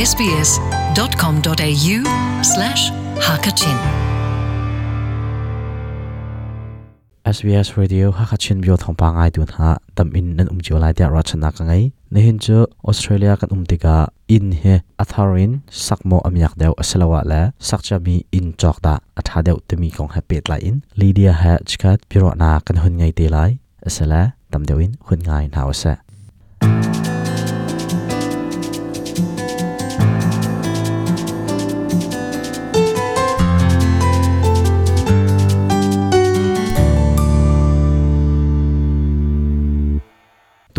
sbs.com.au slash hakachin SBS Radio Hakachin Bio Thongpa ngai tu na tam in nan um jo lai tia rachana ka ngai ne hin chu Australia kan um tika in he atharin sakmo amyak deu asalawa la sakcha mi in chok da atha deu temi kong ha pet lai in Lydia ha chkat piro na kan hun ngai te lai asala tam deu in hun ngai na wasa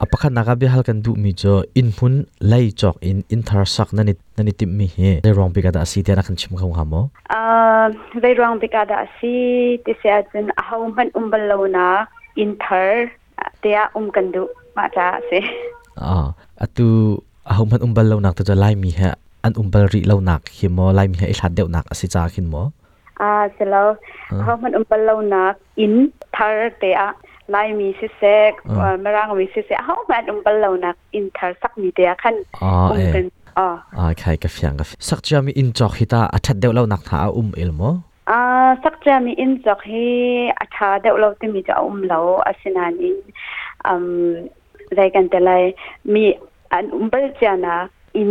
มปะหาอินจอกอดุมีอันเสียจนอินจอกนักเอตังกาเลยเสียเรียนนบุมปะหาที่ท้องกันไทยเอ apakhat naga bi hal kan du mi cho in hun lai chok in intersak nani nani tim mi he le rong bi ka da si te na kan chim khau ha mo uh they wrong because da si ti se ajun how man umbal na inter te a um kan du ma ta se a atu ahum han umbal lo nak to lai mi he an umbal ri lo nak hi mo lai mi he i thad deu nak asi cha khin mo a se lo how man umbal na in thar te a lai mi si sek marang mi si se how man umbal lo nak inter sak mi te khan um kan อ่าอ่าใครก็ฟังก็สักจะมีอินจอกฮิตาอัดเดียวเราหนักท้าอุ้มเอลโมอ่าสักจะมีอินจอกให้อัฐาเดียวเราที่มีจะอุ้มเราอาศินานินอืมรายกันแต่ไรมีอันอุ้มเบลจานะอิน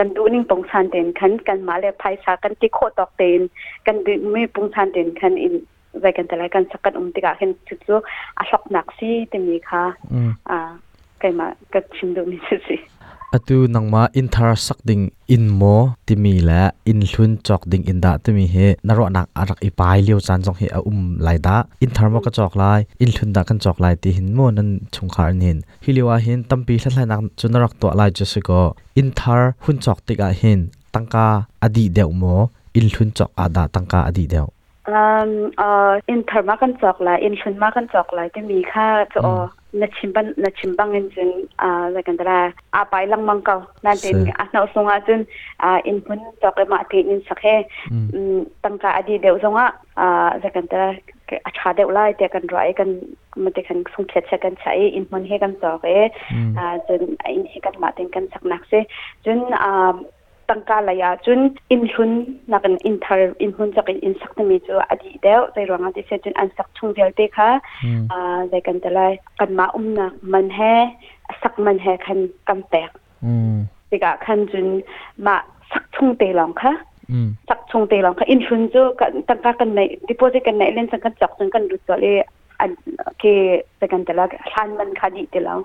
กันดูนิ่งปงชันเต็นคันกันมาเลยภายสากันที่โคตอกเต็นกันดูไม่ปงชันเต็นคันอินไรกันแต่ละกันสักกันอุ้มติกาเห็นจุดจุอาชอกหนักสิเต็มีค่ะอ่าไกมาก็ชิมดูนี่สิ atu nangma inthar sak ding in mo timi la in hlun chok ding in da timi he naro nak arak ipai liu chan jong he a um lai da in thar mo ka chok lai in hlun da kan chok lai ti hin mo nan chung khar nin hiliwa hin tampi hla hla nak chunarak to lai jose ko in thar hun chok tik a hin tangka adi deu mo in hlun chok ada tangka adi deu deu อ่าอินเทอร์มากันจอกไลอินชุนมากันจอกไลจะมีค่าจะอ๋อนัชิมบันนัชิมบังเงินจึงอ่าอะไรกันตระอาไปลังมังเก่านั่นเป็นอะเรา ส่งอาจนอ่าอินพุนจอกเลยมาตีนินสักแค่ตั้งกาอดีเดียวส่งอะอ่าอะไรกันตระอาชาเดียวไล่แต่กันไรกันมันจะกันส่งเขียนกันใช้อินพุนให้กันจอกเออ่าจนอินให้กันมาตีกันสักนักเสจนอ่า tangka laya chun in hun nakan in thar in hun chak in sak mi chu adi deu zai ronga ti se chun an sak chung vel te kha a zai kan talai kan ma um na man he sak man he khan kam pek um tika khan chun ma sak chung te long kha sak chung te long kha in hun chu kan tangka kan nei deposit kan nei len sang kan chak chung kan ru to le an ke sekan tala han man khadi telaw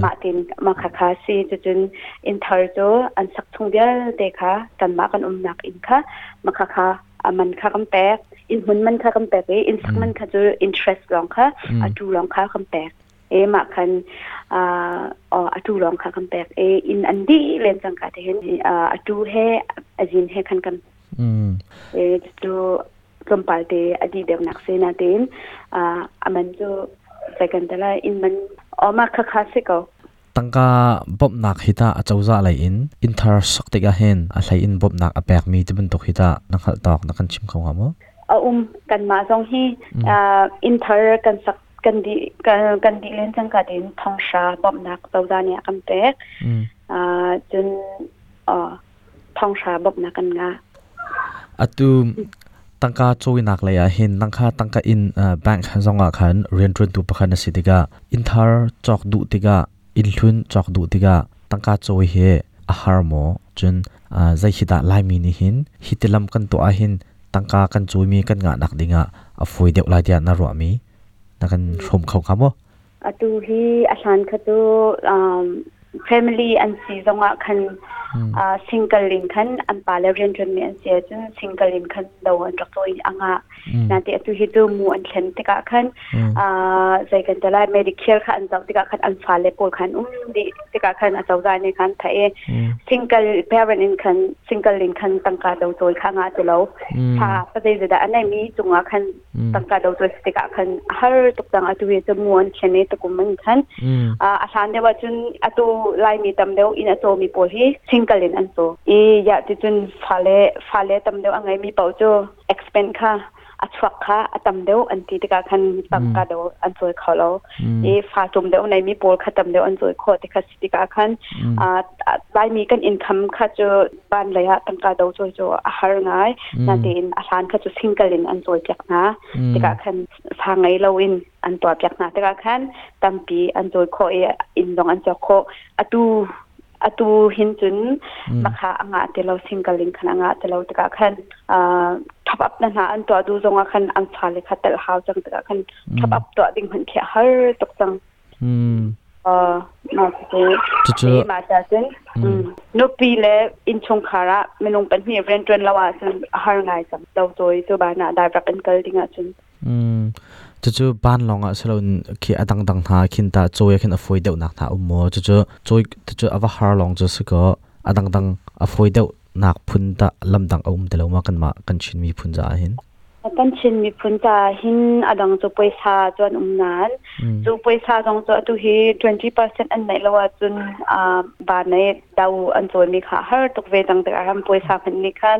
ma tin ma kha kha si chun in thar jo an sak chung dia te kha kan ma kan um nak in kha ma kha kha man kha kam pek in hun man kha kam pek e in sak man kha jo interest long kha atu long kha kam pek e ma kan a atu long kha kam pek e in an di len sang ka te hen atu he azin he kan kan อืมเอจูกมปาเตอดีเดว นักเซนาเตนอ่าอามันจูใจกันแต่ละอินมันออกมาคคาสิกตั้งกาบอบนักฮิตาอาจจะอะไรอินอินทาร์สักติกาเห็นอะไรอินบอบนั กอแปกมีที่เป็นตกฮิตานักขัดตอกนักกันชิมเขาหามั้เอาอุ้มกันมาทรงฮีอ่าอินเทอร์กันสักเล่นจังกัดินทองชาบอมนักเตาดาเนี่ยอะตูตั้งกาโจยนักเลยอะเห็นตั้งค่าตั้งกาอินเอ่อแบงค์ขันซองอาคันเรียนจนตัวประคันสิติกาอินทาร์จอกดูติกาอินทุนจอกดูติกาตั้งกาโจยเฮอาฮารโมจนอ่าใจฮิตาไลมีนี่หินฮิตลัมกันตัวอาหินตั้งกากันโจยมีกันงานักดิงะอฟวยเดียวลายเดียนารวมีนักันชมเขาคำว่าอะตูฮีอาชานคตูอ่า family อันซีจงอะคันอ่า single link คันอันปาเลเรียนจนมีอันเสียจน single link คันดาวันรักตัวอ่างอะนาทีอะตูฮีตูมูอันเช่นติกะคันอ่าใจกันจะไล่ medicare คันจับติกะคันอันฟาเลปอลคันอุ้มดิติกะคันอาจจะในคันไทย single parent in คัน single link คันตั้งกาดาวตัวข้างอะจะแล้วถ้าประเดี๋ยวจะอันไหนมีจงอะคันตั้งกาดาวตัวติกะคันฮาร์ตุกตังอะตูฮีจะมู อันเช่นนี้ตะกุมันคันอ่าอาสารเดียวจุนอตูไลมีตำเดียวอินอโตมีปอฮีซิงเกิลอินอันโตอีอยากจุนฟาเลฟาเลตำเดียวอังไงมีเป่าโจ expand ค่ะอัชวักค่ะอตำเดียวอันที่ตะกาคันตังกาเดียวอันสวยเขาแล้วอีฟาจุมเดียวในมีปอลค่ะตำเดียวอันสวยโคติค่ะสิติกาคันอ่าไลมีกันอินคัมค่ะโจบ้านระยะตังกาเดียวโจโจอาหารง่ายนั่นเองอาสารค่ะโจซิงเกิลอินอันสวยจากนะติกาคันทางไงเราอินอันตัวจากนาตะกคันตัมปีอันโดยโคเออินดองอันจะโคอตูอตูหินจุนมาคาอ่างาเตเราซิงเกิลลิงคันอ่างาเตเราตะกคันอ่า ทับอัพนั่นฮะอันตัวดูจงอาคันอันฟาเลคัตเตลฮาวจังตะกคันทับอัพตัวดิ่งหันเขียฮาร์ตกจังอืมเอ่อมาสิจะเจอมาจากจันอืมนุปีเลอินชงคาระไม่ลงเป็นมีเรนจนละว่าจังฮาร์ไงจังเราโดยตัวบานาได้รักกันเกิลดิ่งอะจังอืมจะจูบ้านลองอะสลนคีอดังดังหาคินตาโจยคินอฟวยเดวนักหาอุโมจะจูโจยจะจูอวหารลองจะสก็อดังดังอฟวยเดว นักพุนตาลำดังอุมเดลมากันมากันชินมีพุนจาหินกันชินมีพุนจาหินอดังจุปวยซาจวนอุมนานจุปวยซาจงจตุฮี20%อันไหนละว่าจุนอ่าบานในดาวอันจวนมีค่ะฮาร์ตุกเวตังแต่อารัมปวยซาพันนิคัน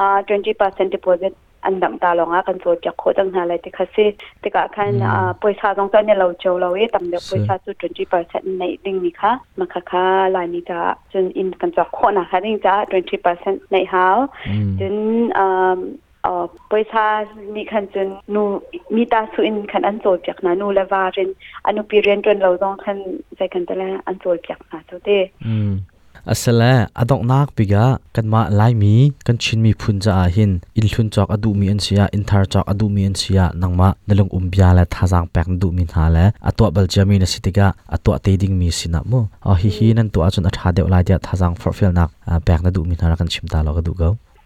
อ่า20% deposit อันดับตาลงอะกันโซจากโคตังหาอะไรที่คัสิที่กะคันอ่าปวยซาจงจเนี่ยเราเจอเราเอตำเดียวปวยซาจุ20%ในดิ่งนี่ค่ะมาค่ะค่ะลายนี้จะจนอินกันจากโคนะคะดิ่งจะ20%ในหาวจนอ่าเอ่อปอยซามีคันจนนูมีตาสุอินคันอันโซจากนะนูละวารินอนุปีเรียนจนเราต้องคันใจกันแต่ละอันโซจากนะเท่าเด้อืมอาศัยอดอกนักปิกะกันมาไลมีกันชินมีพุนจาหินอินทุนจอกอดูมีอันเสียอินทาร์จอกอดูมีอันเสียนัง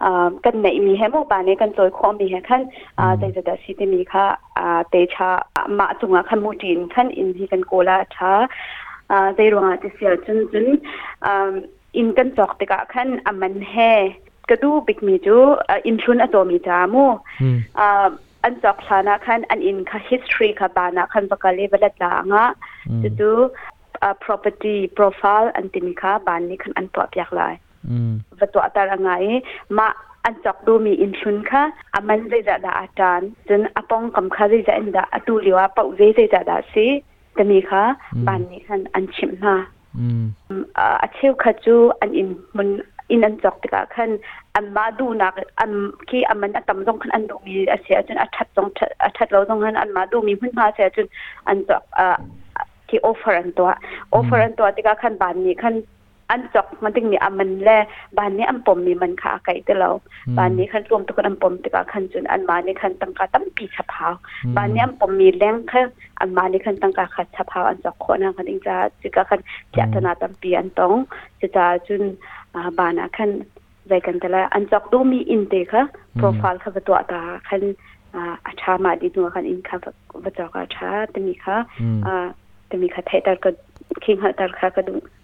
zai zat da kan ko khola te mi kha masa tika bana tangka dau choi ta ding ma ma i aste cha ban bana ma za chu kan choi khola ti ate cha nu long long khan a zai kan tela in long kha kan kola tha zai ruang ate sia chun a kan nei mi hemo ba ne kan choi khom mi he khan a zai zada si te mi kha a te cha ma chunga khan mu tin khan in hi kan kola tha a zai ruang ate sia chun chun um in kan chok te ka khan aman he กระดูบิกมีจูอินชุนอตัวมีจามูอ่าอันจอกสานะคันอันอินค่ะ history ค่ะบานะคันปกเลเวลดลางะจะดูอ่า property profile อันติมีค่ะบานนี้คันอันตัวเปียกลาย วัตัวตารางไงมาอันจอกดูมีอินชุนค่ะอามันใจจะดาอาจารย์จนอปองกำค่ะใจจะอินดาอตูลิวาเป่าใจจะดาสิจะมีค่ะบานนี้คันอันชิมนาอ่าอาเชียวค่ะจูอันอินมัน in an chok tika khan an ma du na an ki aman atam jong khan an du mi a sia chun a that jong a that lo jong han an ma du mi hun ma sia chun an chok a ที่ offer อันตัว offer อันตัวที่ก็คันบานนี้คัน อันจอกมันถึงมีอันมันแลบานนี้อันปมมีมันขาไก่แต่เราบานนี้คันรวมตัวกันอันปมที่ก็คันจุนอันมานี้คันตั้งกาตั้งปีฉพาวบานนี้อันปมมีแรงแค่อันมานี้คันตั้งกาขัดฉพาวอันจอกคนนะคันอิงจะจิกาคันเจตนาตั้งปีอันตองจะจะจุนอ่าบานะคันใจกันแต่ละอันจอกดูมีอินเตค่ะโปรไฟล์ค่ะตัวตาคันอ่าอาชามาดีนัวคันอินค่ะว่าจอกอาชาแต่มีค่ะอืมอ่าแต่มีค่ะไทยแต่ก็คิงหาแต่ค่ะก็ดูซึ่งใช่อินเทอร์อินหุนจอกอินเทอร์สักดูมีจ้าคันกระชิมบันตุกันอ่าอินหุนอันจอกติอันจอกตินัวคันอ่าอินอินสาตุสินะคันอากาลตายอันอินปงซานก็ได้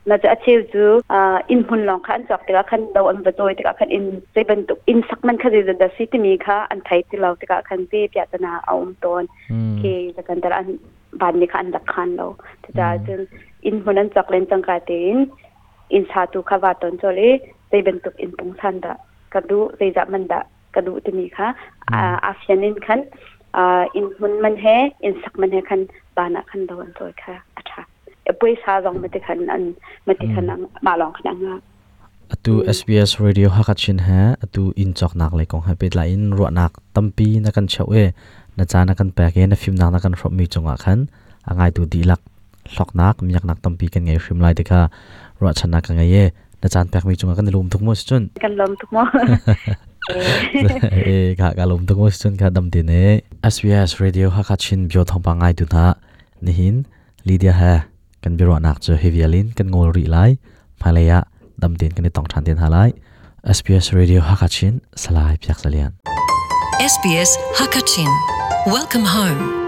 อันว่าจอยค่ะท่า na ja achieve ju in hun long khan chok te khan do an ba toy te khan in se ban tu in sak man kha de da si ti mi kha an thai ti law te khan pe pya ta na aum ton อืม ke la kan dar an ban ni khan dak khan lo te ja jun in hun an chok len chang ka te in in sa tu kha wa ton chole te ban tu in pung san da ka du te ja man da ka du ti mi kha a fian in khan in hun man he in sak man he khan bana khan do an toy kha acha ปุ้ยซาลองมาติคันอันมาติคันมาลองขนาดงา atu SBS radio hakachin ha atu in chok nak le kong ha pet la in ro nak tampi na kan chau e na cha na kan pa ke na film nak na kan hrop mi chunga khan angai tu di lak hlok nak miyak nak tampi kan ngai hrim lai dekha ro chana ka ngai e na chan pek mi chunga kan lum thuk mo chun กันลมทุกมอ e ka ka lum thuk mo chun ka dam tin e SBS radio hakachin bio thong pa ngai tu na ni hin Lydia ha kan biro nak cho hevialin kan ngol ri lai phalaya dam tin kan ni tong than tin halai SBS radio hakachin salai pyak salian SBS Hakachin. Welcome home.